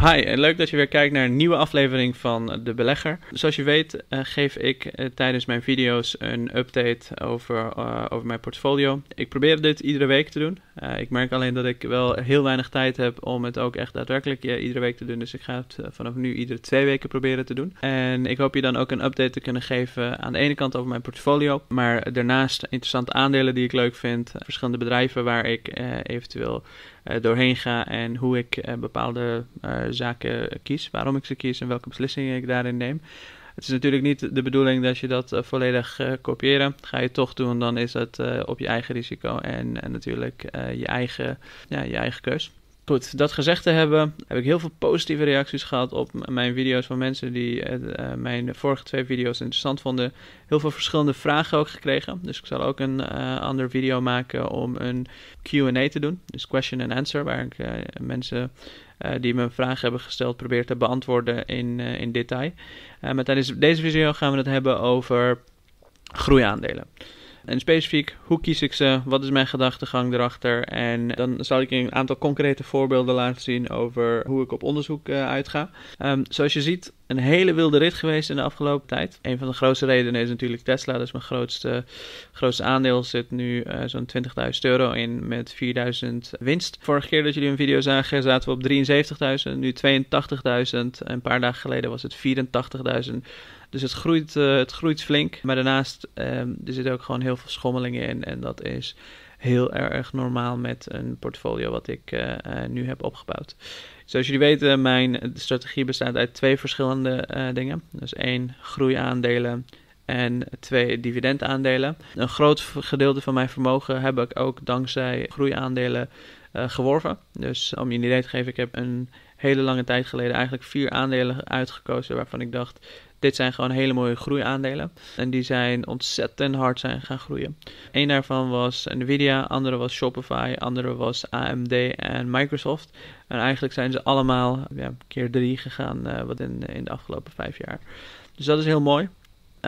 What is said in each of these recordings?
Hi, en leuk dat je weer kijkt naar een nieuwe aflevering van De Belegger. Zoals je weet uh, geef ik uh, tijdens mijn video's een update over, uh, over mijn portfolio. Ik probeer dit iedere week te doen. ik merk alleen dat ik wel heel weinig tijd heb om het ook echt daadwerkelijk iedere week te doen. Dus ik ga het vanaf nu iedere twee weken proberen te doen. En ik hoop je dan ook een update te kunnen geven aan de ene kant over mijn portfolio. Maar daarnaast interessante aandelen die ik leuk vind. Verschillende bedrijven waar ik eventueel doorheen ga. En hoe ik bepaalde zaken kies, waarom ik ze kies en welke beslissingen ik daarin neem. Het is natuurlijk niet de bedoeling dat je dat volledig uh, kopiëren. Ga je toch doen, dan is uh, op je eigen risico en, en natuurlijk je, eigen, ja, je eigen keus. Goed, dat gezegd te hebben, heb ik heel veel positieve reacties gehad op mijn video's van mensen die uh, mijn vorige twee video's interessant vonden. Heel veel verschillende vragen ook gekregen. Dus ik zal ook een uh, ander video maken om een QA te doen. Dus question and answer, waar ik mensen die me vragen hebben gesteld probeer te beantwoorden in, in detail. maar tijdens deze video gaan we het hebben over groeiaandelen. En specifiek, hoe kies ik ze? Wat is mijn gedachtegang erachter? En dan zal ik een aantal concrete voorbeelden laten zien over hoe ik op onderzoek uh, uitga. Um, zoals je ziet, een hele wilde rit geweest in de afgelopen tijd. Een van de grootste redenen is natuurlijk Tesla. Dat is mijn grootste, grootste aandeel. Zit nu uh, zo'n 20.000 euro in met 4.000 winst. Vorige keer dat jullie een video zagen, zaten we op 73.000. Nu 82.000. Een paar dagen geleden was het 84.000. Dus het groeit, uh, het groeit flink. Maar daarnaast um, er zitten ook gewoon heel veel schommelingen in. En dat is heel erg normaal met een portfolio wat ik uh, uh, nu heb opgebouwd. Zoals jullie weten, mijn strategie bestaat uit twee verschillende dingen. Dus één, groeiaandelen en twee dividendaandelen. Een groot gedeelte van mijn vermogen heb ik ook dankzij groeiaandelen geworven. Dus om je een idee te geven, ik heb een hele lange tijd geleden eigenlijk vier aandelen uitgekozen waarvan ik dacht, dit zijn gewoon hele mooie groeiaandelen. En die zijn ontzettend hard zijn gaan groeien. Eén daarvan was Nvidia, andere was Shopify, andere was AMD en Microsoft. En eigenlijk zijn ze allemaal ja, keer drie gegaan uh, wat in, in de afgelopen vijf jaar. Dus dat is heel mooi.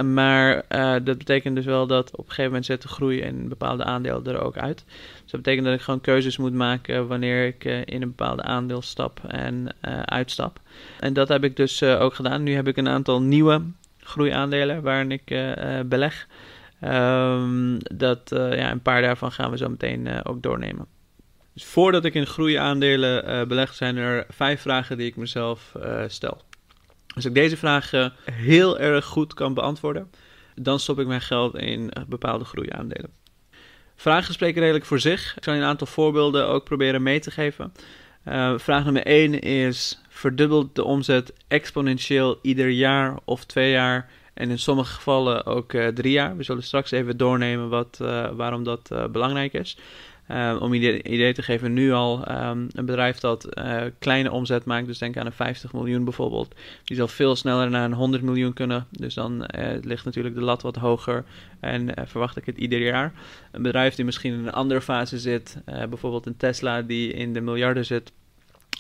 Maar uh, dat betekent dus wel dat op een gegeven moment zet de groei in bepaalde aandelen er ook uit. Dus dat betekent dat ik gewoon keuzes moet maken wanneer ik uh, in een bepaalde aandeel stap en uh, uitstap. En dat heb ik dus ook gedaan. Nu heb ik een aantal nieuwe groeiaandelen waarin ik beleg. Um, dat, ja, een paar daarvan gaan we zo meteen ook doornemen. Dus voordat ik in groeiaandelen beleg, zijn er vijf vragen die ik mezelf stel. Als ik deze vragen heel erg goed kan beantwoorden, dan stop ik mijn geld in bepaalde groeiaandelen. Vragen spreken redelijk voor zich. Ik zal je een aantal voorbeelden ook proberen mee te geven. Uh, vraag nummer 1 is: verdubbelt de omzet exponentieel ieder jaar of twee jaar? En in sommige gevallen ook uh, drie jaar. We zullen straks even doornemen wat, waarom dat belangrijk is. Um, om een idee te geven, nu al um, een bedrijf dat uh, kleine omzet maakt, dus denk aan een 50 miljoen bijvoorbeeld, die zal veel sneller naar een 100 miljoen kunnen. Dus dan uh, ligt natuurlijk de lat wat hoger en uh, verwacht ik het ieder jaar. Een bedrijf die misschien in een andere fase zit, bijvoorbeeld een Tesla die in de miljarden zit,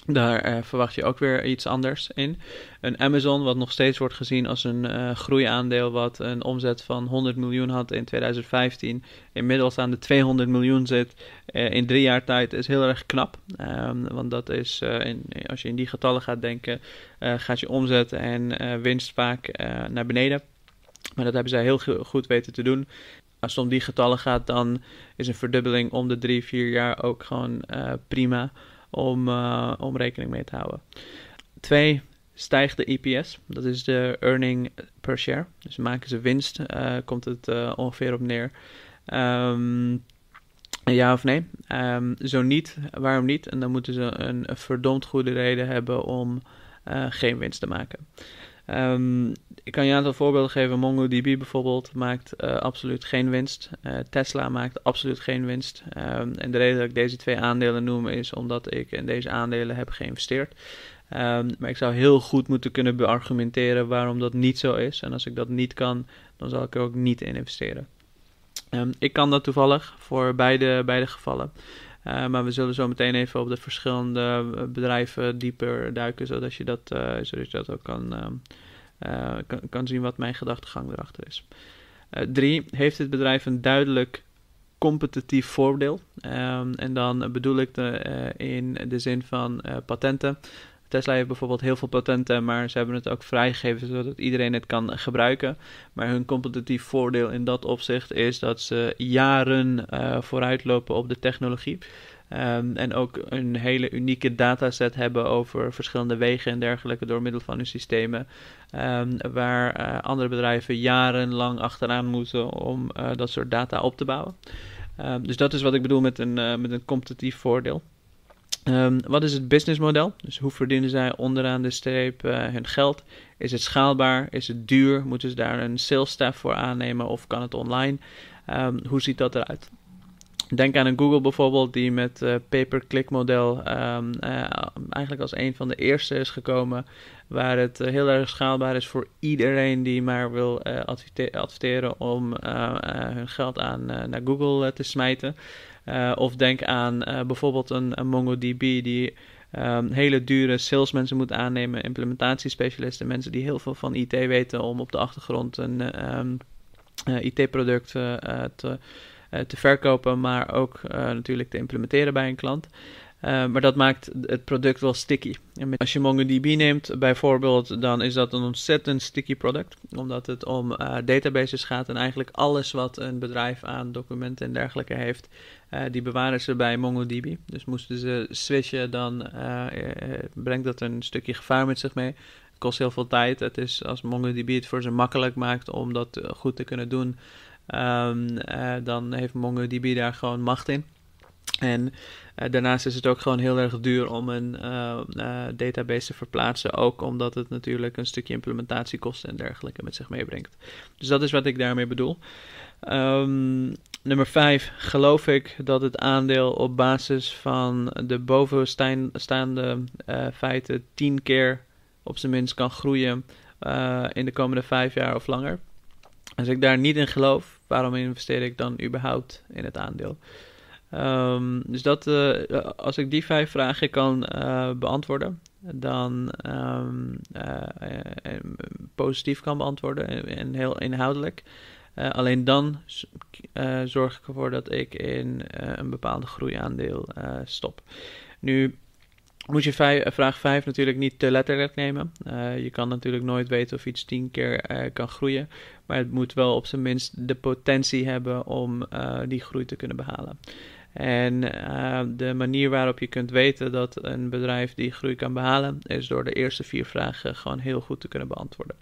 daar uh, verwacht je ook weer iets anders in. Een Amazon, wat nog steeds wordt gezien als een uh, groeiaandeel, wat een omzet van 100 miljoen had in 2015, inmiddels aan de 200 miljoen zit uh, in drie jaar tijd, is heel erg knap. Um, want dat is, in, als je in die getallen gaat denken, gaat je omzet en winst vaak naar beneden. Maar dat hebben zij heel goed weten te doen. Als het om die getallen gaat, dan is een verdubbeling om de drie, vier jaar ook gewoon prima om, uh, om rekening mee te houden. Twee, stijgt de EPS. Dat is de earning per share. Dus maken ze winst, uh, komt het uh, ongeveer op neer. Um, ja of nee? Um, zo niet, waarom niet? En dan moeten ze een, een verdomd goede reden hebben om geen winst te maken. Um, ik kan je een aantal voorbeelden geven. MongoDB bijvoorbeeld maakt uh, absoluut geen winst. Uh, Tesla maakt absoluut geen winst. Um, en de reden dat ik deze twee aandelen noem is omdat ik in deze aandelen heb geïnvesteerd. Um, maar ik zou heel goed moeten kunnen beargumenteren waarom dat niet zo is. En als ik dat niet kan, dan zal ik er ook niet in investeren. ik kan dat toevallig voor beide, beide gevallen. Uh, maar we zullen zo meteen even op de verschillende bedrijven dieper duiken, zodat je dat, uh, zodat je dat ook kan, uh, kan, kan, zien wat mijn gedachtegang erachter is. drie, heeft het bedrijf een duidelijk competitief voordeel? Um, en dan bedoel ik de, in de zin van patenten, Tesla heeft bijvoorbeeld heel veel patenten, maar ze hebben het ook vrijgegeven zodat iedereen het kan gebruiken. Maar hun competitief voordeel in dat opzicht is dat ze jaren uh, vooruitlopen op de technologie. Um, en ook een hele unieke dataset hebben over verschillende wegen en dergelijke door middel van hun systemen. Um, waar uh, andere bedrijven jarenlang achteraan moeten om uh, dat soort data op te bouwen. Um, dus dat is wat ik bedoel met een, met een competitief voordeel. Um, wat is het businessmodel? Dus hoe verdienen zij onderaan de streep uh, hun geld? Is het schaalbaar? Is het duur? Moeten ze daar een sales staff voor aannemen of kan het online? Um, hoe ziet dat eruit? Denk aan een Google bijvoorbeeld, die met uh, pay-per-click model um, uh, eigenlijk als een van de eerste is gekomen, waar het uh, heel erg schaalbaar is voor iedereen die maar wil adverteren om hun geld aan naar Google te smijten. of denk aan bijvoorbeeld een, MongoDB die um, hele dure salesmensen moet aannemen, implementatiespecialisten, mensen die heel veel van IT weten om op de achtergrond een um, IT-product te eh, te verkopen, maar ook eh, natuurlijk te implementeren bij een klant. Uh, maar dat maakt het product wel sticky. En als je MongoDB neemt bijvoorbeeld, dan is dat een ontzettend sticky product. Omdat het om databases gaat en eigenlijk alles wat een bedrijf aan documenten en dergelijke heeft, die bewaren ze bij MongoDB. Dus moesten ze switchen, dan brengt dat een stukje gevaar met zich mee. Het kost heel veel tijd. Het is als MongoDB het voor ze makkelijk maakt om dat goed te kunnen doen, Um, uh, dan heeft MongoDB daar gewoon macht in. En uh, daarnaast is het ook gewoon heel erg duur om een uh, database te verplaatsen. Ook omdat het natuurlijk een stukje implementatiekosten en dergelijke met zich meebrengt. Dus dat is wat ik daarmee bedoel. Um, nummer 5. Geloof ik dat het aandeel op basis van de bovenstaande feiten 10 keer op zijn minst kan groeien in de komende 5 jaar of langer? Als ik daar niet in geloof, waarom investeer ik dan überhaupt in het aandeel? Um, dus dat, uh, als ik die vijf vragen kan uh, beantwoorden, dan um, uh, positief kan beantwoorden en heel inhoudelijk. alleen dan zorg ik ervoor dat ik in een bepaalde groeiaandeel stop. Nu moet je vijf, eh, vraag 5 natuurlijk niet te letterlijk nemen. Uh, je kan natuurlijk nooit weten of iets tien keer uh, kan groeien. Maar het moet wel op zijn minst de potentie hebben om die groei te kunnen behalen. En de manier waarop je kunt weten dat een bedrijf die groei kan behalen, is door de eerste vier vragen gewoon heel goed te kunnen beantwoorden.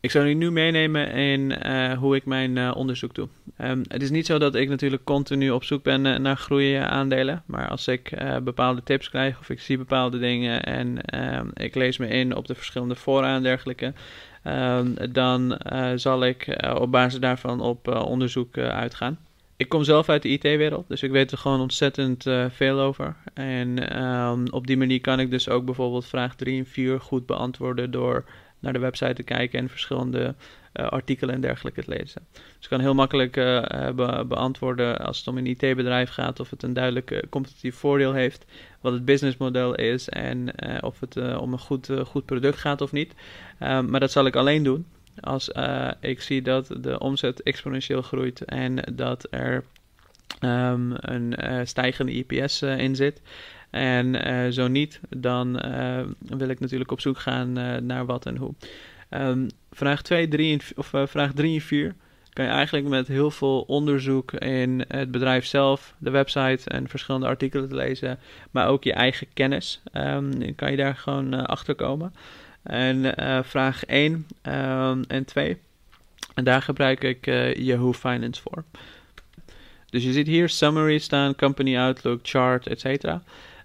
Ik zal u nu meenemen in uh, hoe ik mijn uh, onderzoek doe. Um, het is niet zo dat ik natuurlijk continu op zoek ben uh, naar groeien aandelen. Maar als ik bepaalde tips krijg of ik zie bepaalde dingen en um, ik lees me in op de verschillende fora en dergelijke. Um, dan zal ik op basis daarvan op onderzoek uitgaan. Ik kom zelf uit de IT-wereld, dus ik weet er gewoon ontzettend veel over. En op die manier kan ik dus ook bijvoorbeeld vraag 3 en 4 goed beantwoorden door naar de website te kijken en verschillende uh, artikelen en dergelijke te lezen. Dus ik kan heel makkelijk uh, be beantwoorden als het om een IT-bedrijf gaat of het een duidelijk competitief voordeel heeft, wat het businessmodel is en of het om een goed, goed product gaat of niet. Um, maar dat zal ik alleen doen als ik zie dat de omzet exponentieel groeit en dat er um, een stijgende IPS in zit. En uh, zo niet, dan uh, wil ik natuurlijk op zoek gaan uh, naar wat en hoe. Um, vraag 2, 3 of vraag 3 en 4 kan je eigenlijk met heel veel onderzoek in het bedrijf zelf, de website en verschillende artikelen te lezen, maar ook je eigen kennis, um, kan je daar gewoon achter komen. En vraag 1 um, ehm, en 2, en daar gebruik ik Yahoo Finance voor. Dus je ziet hier summary staan, company outlook, chart, etc.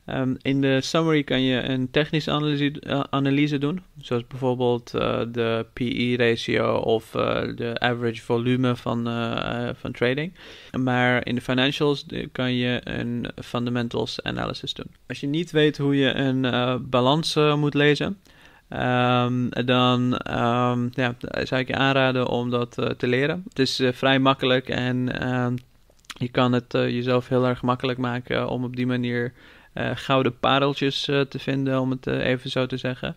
Um, in de summary kan je een technische analyse, uh, analyse doen, zoals bijvoorbeeld uh, de PE-ratio of uh, de average volume van, van trading. Maar in de financials kan je een fundamentals analysis doen. Als je niet weet hoe je een balans moet lezen, um, dan um, ja, zou ik je aanraden om dat te leren. Het is vrij makkelijk en je kan het jezelf heel erg makkelijk maken om op die manier gouden pareltjes uh, te vinden, om het uh, even zo te zeggen.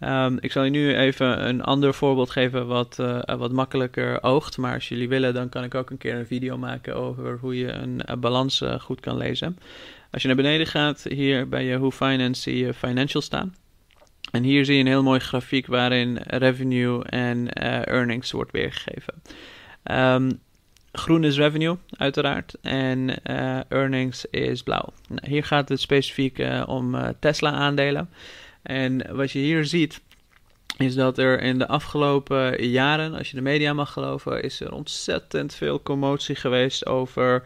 Um, ik zal je nu even een ander voorbeeld geven wat, wat makkelijker oogt. Maar als jullie willen, dan kan ik ook een keer een video maken over hoe je een balans goed kan lezen. Als je naar beneden gaat, hier bij Yahoo Finance zie je financial staan. En hier zie je een heel mooi grafiek waarin revenue en earnings wordt weergegeven. Um, groen is revenue, uiteraard. En earnings is blauw. Nou, hier gaat het specifiek om Tesla-aandelen. En wat je hier ziet, is dat er in de afgelopen jaren, als je de media mag geloven, is er ontzettend veel commotie geweest over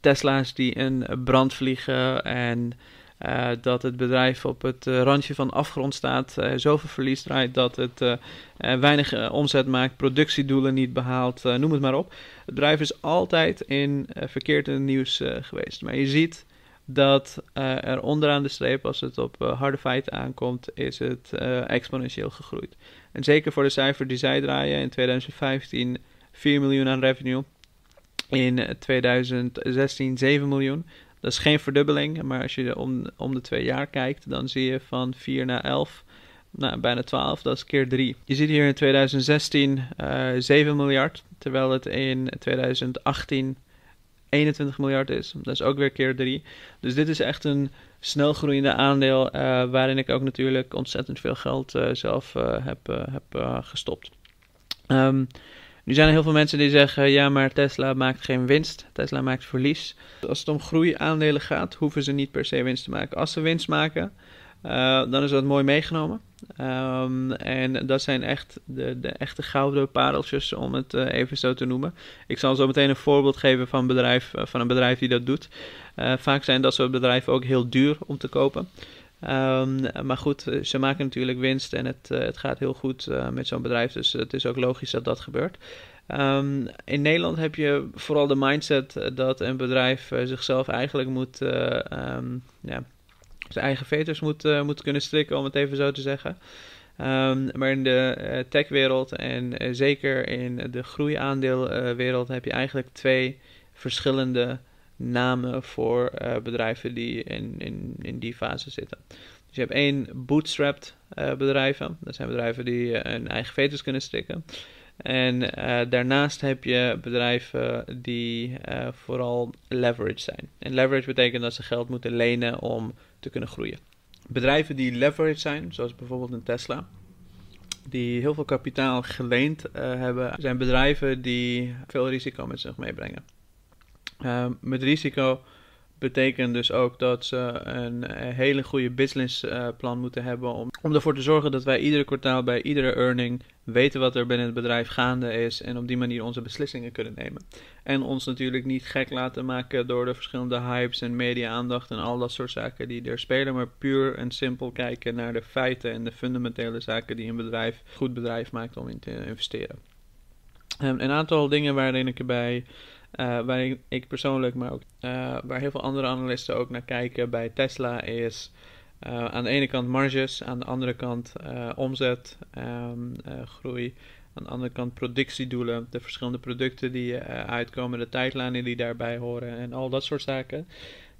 Tesla's die in brand vliegen en uh, dat het bedrijf op het uh, randje van afgrond staat, zoveel verlies draait dat het weinig omzet maakt, productiedoelen niet behaalt, noem het maar op. Het bedrijf is altijd in verkeerd nieuws geweest. Maar je ziet dat uh, er onderaan de streep, als het op uh, harde feiten aankomt, is het uh, exponentieel gegroeid. En zeker voor de cijfer die zij draaien, in 2015 4 miljoen aan revenue, in 2016 7 miljoen. Dat is geen verdubbeling, maar als je om, om de twee jaar kijkt, dan zie je van 4 naar 11, nou, bijna 12, dat is keer 3. Je ziet hier in 2016 7 miljard, terwijl het in 2018 21 miljard is. Dat is ook weer keer 3. Dus dit is echt een snel groeiende aandeel uh, waarin ik ook natuurlijk ontzettend veel geld uh, zelf uh, heb, heb gestopt. Um, nu zijn er heel veel mensen die zeggen: ja, maar Tesla maakt geen winst. Tesla maakt verlies. Als het om groeiaandelen gaat, hoeven ze niet per se winst te maken. Als ze winst maken, dan is dat mooi meegenomen. Um, en dat zijn echt de, de echte gouden pareltjes, om het uh, even zo te noemen. Ik zal zo meteen een voorbeeld geven van, bedrijf, uh, van een bedrijf die dat doet. Vaak zijn dat soort bedrijven ook heel duur om te kopen. Um, maar goed, ze maken natuurlijk winst en het, het gaat heel goed met zo'n bedrijf. Dus het is ook logisch dat dat gebeurt. Um, in Nederland heb je vooral de mindset dat een bedrijf zichzelf eigenlijk moet um, ja, zijn eigen veters moet, moet kunnen strikken, om het even zo te zeggen. Maar in de techwereld en zeker in de groeiaandeelwereld heb je eigenlijk twee verschillende namen voor bedrijven die in, in, in die fase zitten. Dus je hebt één bootstrapped bedrijven. Dat zijn bedrijven die hun eigen veters kunnen strikken. En daarnaast heb je bedrijven die vooral leverage zijn. En leverage betekent dat ze geld moeten lenen om te kunnen groeien. Bedrijven die leverage zijn, zoals bijvoorbeeld een Tesla, die heel veel kapitaal geleend uh, hebben, zijn bedrijven die veel risico met zich meebrengen. Uh, met risico betekent dus ook dat ze een hele goede businessplan uh, moeten hebben om, om ervoor te zorgen dat wij iedere kwartaal bij iedere earning weten wat er binnen het bedrijf gaande is en op die manier onze beslissingen kunnen nemen. En ons natuurlijk niet gek laten maken door de verschillende hypes en media-aandacht en al dat soort zaken die er spelen, maar puur en simpel kijken naar de feiten en de fundamentele zaken die een bedrijf goed bedrijf maakt om in te investeren. Um, een aantal dingen waarin ik erbij waar ik persoonlijk, maar ook uh, waar heel veel andere analisten ook naar kijken bij Tesla is uh, aan de ene kant marges, aan de andere kant omzet, um, groei, aan de andere kant productiedoelen, de verschillende producten die uitkomen, de tijdlijnen die daarbij horen en al dat soort zaken.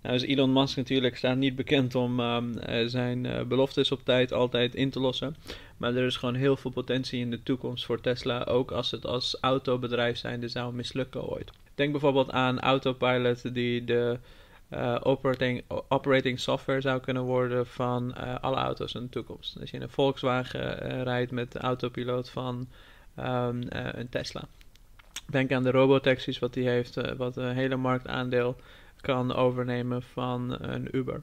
Nou is Elon Musk natuurlijk staat niet bekend om um, zijn beloftes op tijd altijd in te lossen. Maar er is gewoon heel veel potentie in de toekomst voor Tesla. Ook als het als autobedrijf zijnde zou mislukken ooit. Denk bijvoorbeeld aan Autopilot die de uh, operating, operating software zou kunnen worden van uh, alle auto's in de toekomst. Als je in een Volkswagen rijdt met de autopiloot van um, een Tesla. Denk aan de robotaxis wat die heeft, wat een hele marktaandeel kan overnemen van een Uber.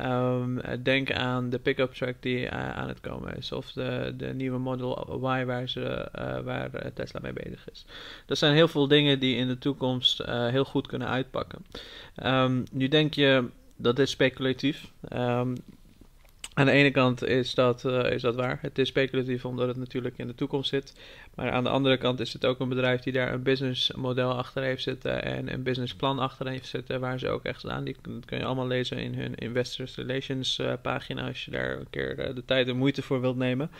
Um, denk aan de pick-up truck die uh, aan het komen is. Of de, de nieuwe Model Y waar, ze, uh, waar Tesla mee bezig is. Dat zijn heel veel dingen die in de toekomst heel goed kunnen uitpakken. Um, nu denk je dat is speculatief. Um, aan de ene kant is dat, uh, is dat waar. Het is speculatief omdat het natuurlijk in de toekomst zit. Maar aan de andere kant is het ook een bedrijf die daar een businessmodel achter heeft zitten en een businessplan achter heeft zitten. Waar ze ook echt aan. Die kun je allemaal lezen in hun Investors Relations uh, pagina als je daar een keer de, de tijd en moeite voor wilt nemen.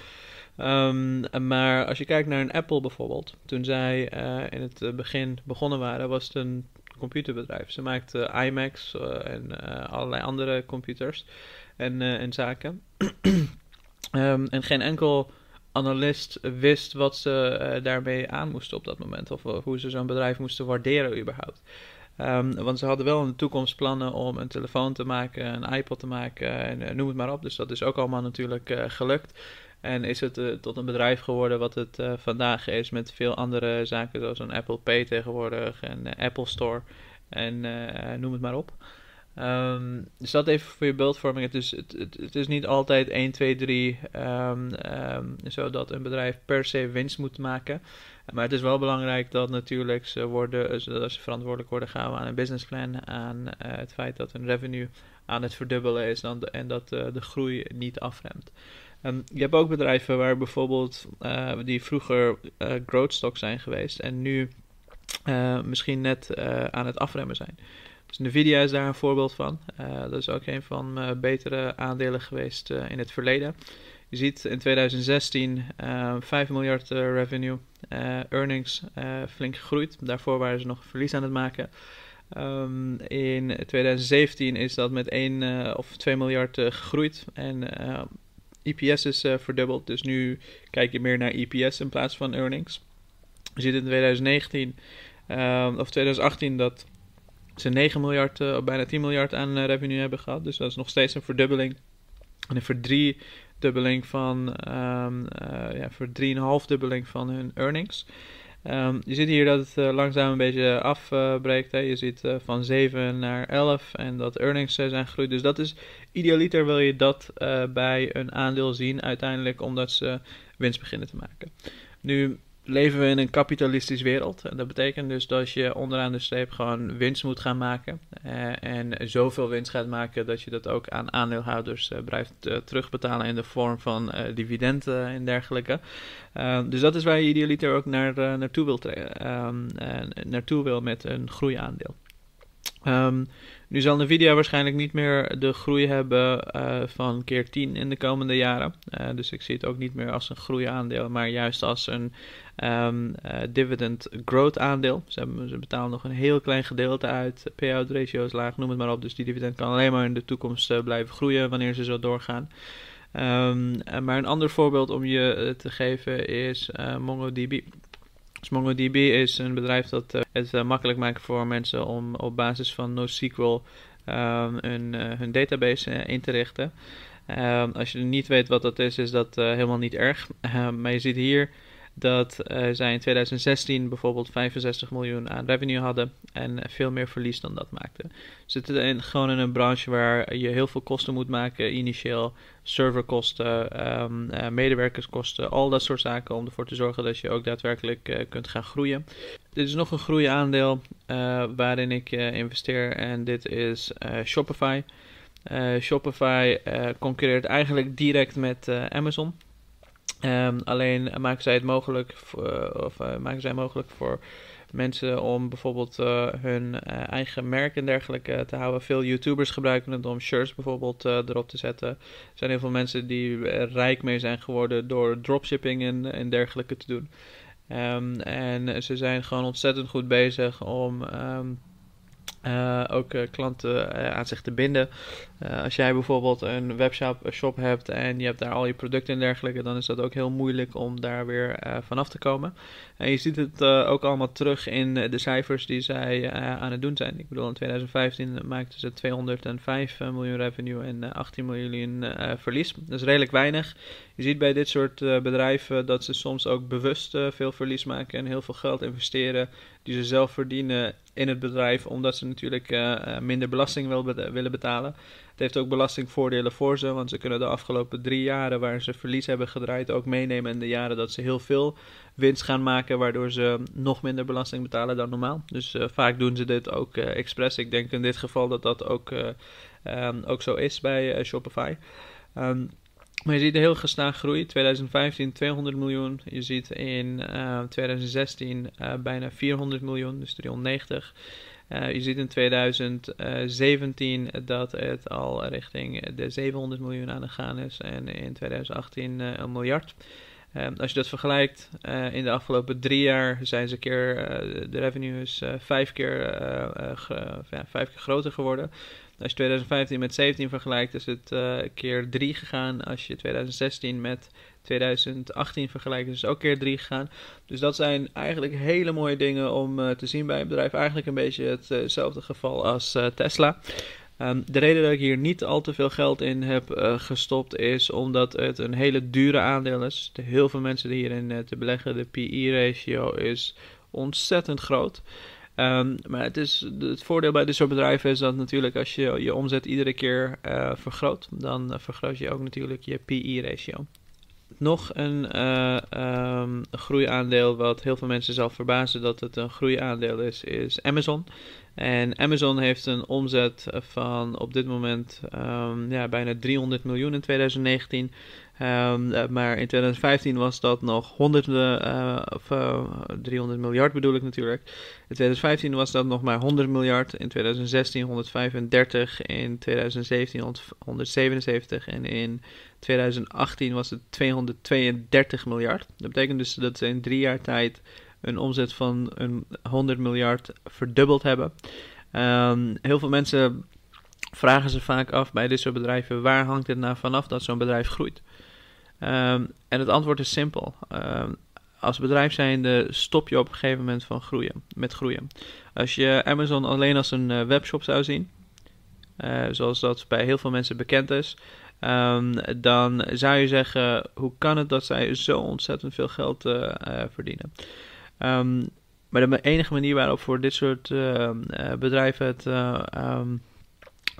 Um, maar als je kijkt naar een Apple bijvoorbeeld, toen zij in het begin begonnen waren, was het een computerbedrijf. Ze maakten iMacs en allerlei andere computers en, en zaken. um, en geen enkel analist wist wat ze uh, daarmee aan moesten op dat moment. Of hoe ze zo'n bedrijf moesten waarderen überhaupt. Ehm, want ze hadden wel in de toekomst plannen om een telefoon te maken, een iPod te maken en noem het maar op. Dus dat is ook allemaal natuurlijk gelukt. En is het tot een bedrijf geworden wat het vandaag is met veel andere zaken zoals een Apple Pay tegenwoordig en Apple Store en noem het maar op. Um, dus dat even voor je beeldvorming. Het is, het, het, is niet altijd 1, 2, 3 um, um, zodat een bedrijf per se winst moet maken. Maar het is wel belangrijk dat natuurlijk ze, worden, dat ze verantwoordelijk worden gehouden aan een businessplan. Aan uh, het feit dat hun revenue aan het verdubbelen is en dat uh, de groei niet afremt. Je hebt ook bedrijven waar bijvoorbeeld uh, die vroeger uh, growth stock zijn geweest en nu misschien net aan het afremmen zijn. Dus Nvidia is daar een voorbeeld van. Dat is ook een van mijn betere aandelen geweest in het verleden. Je ziet in 2016 uh, 5 miljard revenue, earnings flink gegroeid. Daarvoor waren ze nog verlies aan het maken. Um, in 2017 is dat met 1 of 2 miljard gegroeid. En EPS is verdubbeld. Dus nu kijk je meer naar EPS in plaats van earnings. Je ziet in 2019 ehm, of 2018 dat ze 9 miljard, uh, bijna 10 miljard aan uh, revenue hebben gehad. Dus dat is nog steeds een verdubbeling. En een verdriedubbeling van, um, ja, voor 3,5 dubbeling van hun earnings. Um, je ziet hier dat het langzaam een beetje afbreekt. je ziet van 7 naar 11 en dat earnings zijn gegroeid. Dus dat is idealiter wil je dat bij een aandeel zien uiteindelijk omdat ze winst beginnen te maken. Nu leven we in een kapitalistische wereld. En dat betekent dus dat je onderaan de streep gewoon winst moet gaan maken. Uh, en zoveel winst gaat maken dat je dat ook aan aandeelhouders uh, blijft uh, terugbetalen in de vorm van dividenden en dergelijke. dus dat is waar je idealiter ook naar, naartoe, wil ehm, naartoe wil met een groeiaandeel. Um, nu zal Nvidia waarschijnlijk niet meer de groei hebben uh, van keer 10 in de komende jaren. Uh, dus ik zie het ook niet meer als een groeiaandeel, maar juist als een um, uh, dividend growth aandeel. Ze, hebben, ze, betalen nog een heel klein gedeelte uit. Payout ratio laag, noem het maar op. Dus die dividend kan alleen maar in de toekomst blijven groeien wanneer ze zo doorgaan. Um, maar een ander voorbeeld om je te geven is MongoDB. Dus MongoDB is een bedrijf dat uh, het uh, makkelijk maakt voor mensen om op basis van NoSQL um, hun, uh, hun database in te richten. Um, als je niet weet wat dat is, is dat helemaal niet erg. Um, maar je ziet hier dat uh, zij in 2016 bijvoorbeeld 65 miljoen aan revenue hadden en veel meer verlies dan dat maakten. Ze zitten in, gewoon in een branche waar je heel veel kosten moet maken, initieel serverkosten, um, uh, medewerkerskosten, al dat soort zaken om ervoor te zorgen dat je ook daadwerkelijk uh, kunt gaan groeien. Dit is nog een groeiaandeel waarin ik investeer en dit is Shopify. Shopify concurreert eigenlijk direct met Amazon. Um, alleen maken zij het mogelijk, voor, eh, of uh, maken zij mogelijk voor mensen om bijvoorbeeld uh, hun eigen merk en dergelijke te houden. Veel YouTubers gebruiken het om shirts bijvoorbeeld erop te zetten. Er zijn heel veel mensen die rijk mee zijn geworden door dropshipping en, en dergelijke te doen. Um, en ze zijn gewoon ontzettend goed bezig om. Um, uh, ook uh, klanten uh, aan zich te binden. als jij bijvoorbeeld een webshop shop hebt en je hebt daar al je producten en dergelijke, dan is dat ook heel moeilijk om daar weer vanaf te komen. En je ziet het ook allemaal terug in de cijfers die zij aan het doen zijn. Ik bedoel, in 2015 maakten ze 205 miljoen revenue en 18 miljoen verlies. Dat is redelijk weinig. Je ziet bij dit soort bedrijven dat ze soms ook bewust veel verlies maken en heel veel geld investeren die ze zelf verdienen in het bedrijf, omdat ze natuurlijk uh, minder belasting wil willen betalen. Het heeft ook belastingvoordelen voor ze, want ze kunnen de afgelopen drie jaren waar ze verlies hebben gedraaid ook meenemen in de jaren dat ze heel veel winst gaan maken, waardoor ze nog minder belasting betalen dan normaal. Dus vaak doen ze dit ook expres. Ik denk in dit geval dat dat ook, um, ook zo is bij Shopify. Um, maar je ziet een heel gestaag groei. 2015 200 miljoen. Je ziet in uh, eh, 2016 uh, eh, bijna 400 miljoen, dus 390. Uh, eh, je ziet in 2017 dat het al richting de 700 miljoen aan de gaan is. En in 2018 een miljard. als je dat vergelijkt, in de afgelopen drie jaar zijn ze keer, de revenue vijf, keer, vijf keer groter geworden. Als je 2015 met 17 vergelijkt, is het uh, keer 3 gegaan. Als je 2016 met 2018 vergelijken is ook keer 3 gegaan. Dus dat zijn eigenlijk hele mooie dingen om te zien bij een bedrijf. Eigenlijk een beetje hetzelfde geval als Tesla. Ehm, de reden dat ik hier niet al te veel geld in heb gestopt is omdat het een hele dure aandeel is. De, heel veel mensen die hierin te beleggen, de PE-ratio is ontzettend groot. Um, maar het, is, het voordeel bij dit soort bedrijven is dat natuurlijk als je je omzet iedere keer uh, vergroot, dan uh, vergroot je ook natuurlijk je PE-ratio. Nog een uh, um, groeiaandeel wat heel veel mensen zal verbazen dat het een groeiaandeel is, is Amazon. En Amazon heeft een omzet van op dit moment um, ja, bijna 300 miljoen in 2019. Um, maar in 2015 was dat nog 100, uh, of, uh, 300 miljard bedoel ik natuurlijk. In 2015 was dat nog maar 100 miljard. In 2016 135. In 2017 177. En in 2018 was het 232 miljard. Dat betekent dus dat ze in drie jaar tijd een omzet van een 100 miljard verdubbeld hebben. Um, heel veel mensen vragen ze vaak af bij dit soort bedrijven: waar hangt het nou vanaf dat zo'n bedrijf groeit? Um, en het antwoord is simpel. Um, als bedrijf zijnde stop je op een gegeven moment van groeien, met groeien. Als je Amazon alleen als een uh, webshop zou zien, uh, zoals dat bij heel veel mensen bekend is, um, dan zou je zeggen: hoe kan het dat zij zo ontzettend veel geld uh, verdienen? Maar de enige manier waarop voor dit soort bedrijven het,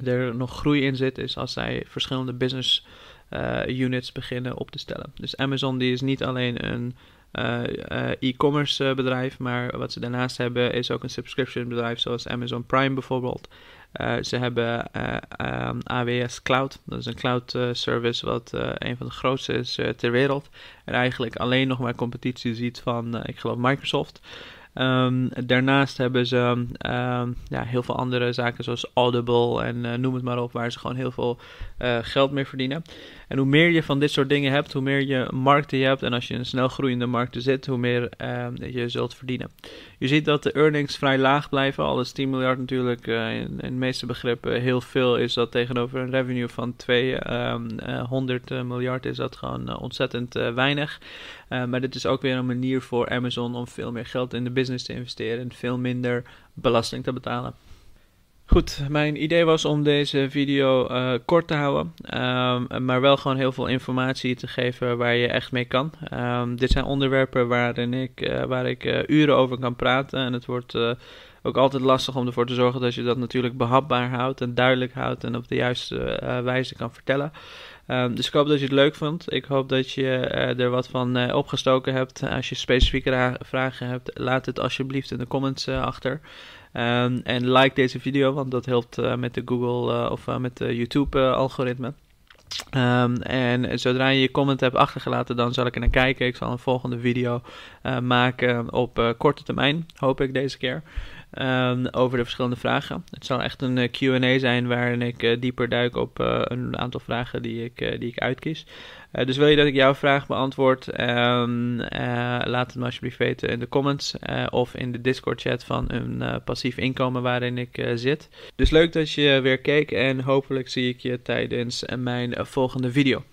er nog groei in zit, is als zij verschillende business units beginnen op te stellen. Dus Amazon die is niet alleen een uh, uh, e-commerce bedrijf, maar wat ze daarnaast hebben is ook een subscription bedrijf zoals Amazon Prime bijvoorbeeld. ze hebben um, AWS Cloud, dat is een cloud service wat een van de grootste is ter wereld. En eigenlijk alleen nog maar competitie ziet van, ik geloof, Microsoft. Um, daarnaast hebben ze um, ja, heel veel andere zaken zoals Audible en noem het maar op, waar ze gewoon heel veel geld mee verdienen. En hoe meer je van dit soort dingen hebt, hoe meer je markten je hebt en als je in snel groeiende markten zit, hoe meer uh, je zult verdienen. Je ziet dat de earnings vrij laag blijven. Al is 10 miljard natuurlijk uh, in, in de meeste begrippen heel veel, is dat tegenover een revenue van 200 miljard is dat gewoon ontzettend weinig. maar dit is ook weer een manier voor Amazon om veel meer geld in de business te investeren en veel minder belasting te betalen. Goed, mijn idee was om deze video uh, kort te houden, um, maar wel gewoon heel veel informatie te geven waar je echt mee kan. Um, dit zijn onderwerpen waarin ik, uh, waar ik uh, uren over kan praten en het wordt ook altijd lastig om ervoor te zorgen dat je dat natuurlijk behapbaar houdt en duidelijk houdt en op de juiste wijze kan vertellen. Um, dus ik hoop dat je het leuk vond. Ik hoop dat je er wat van opgestoken hebt. Als je specifieke vragen hebt, laat het alsjeblieft in de comments achter. Um, en like deze video, want dat helpt uh, met de Google uh, of uh, met de YouTube-algoritme. Um, en zodra je je comment hebt achtergelaten, dan zal ik er naar kijken. Ik zal een volgende video maken op korte termijn, hoop ik deze keer. Um, over de verschillende vragen. Het zal echt een QA zijn waarin ik dieper duik op een aantal vragen die ik, die ik uitkies. Uh, dus wil je dat ik jouw vraag beantwoord? Um, uh, laat het me alsjeblieft weten in de comments uh, of in de Discord chat van een passief inkomen waarin ik zit. Dus leuk dat je weer keek en hopelijk zie ik je tijdens mijn volgende video.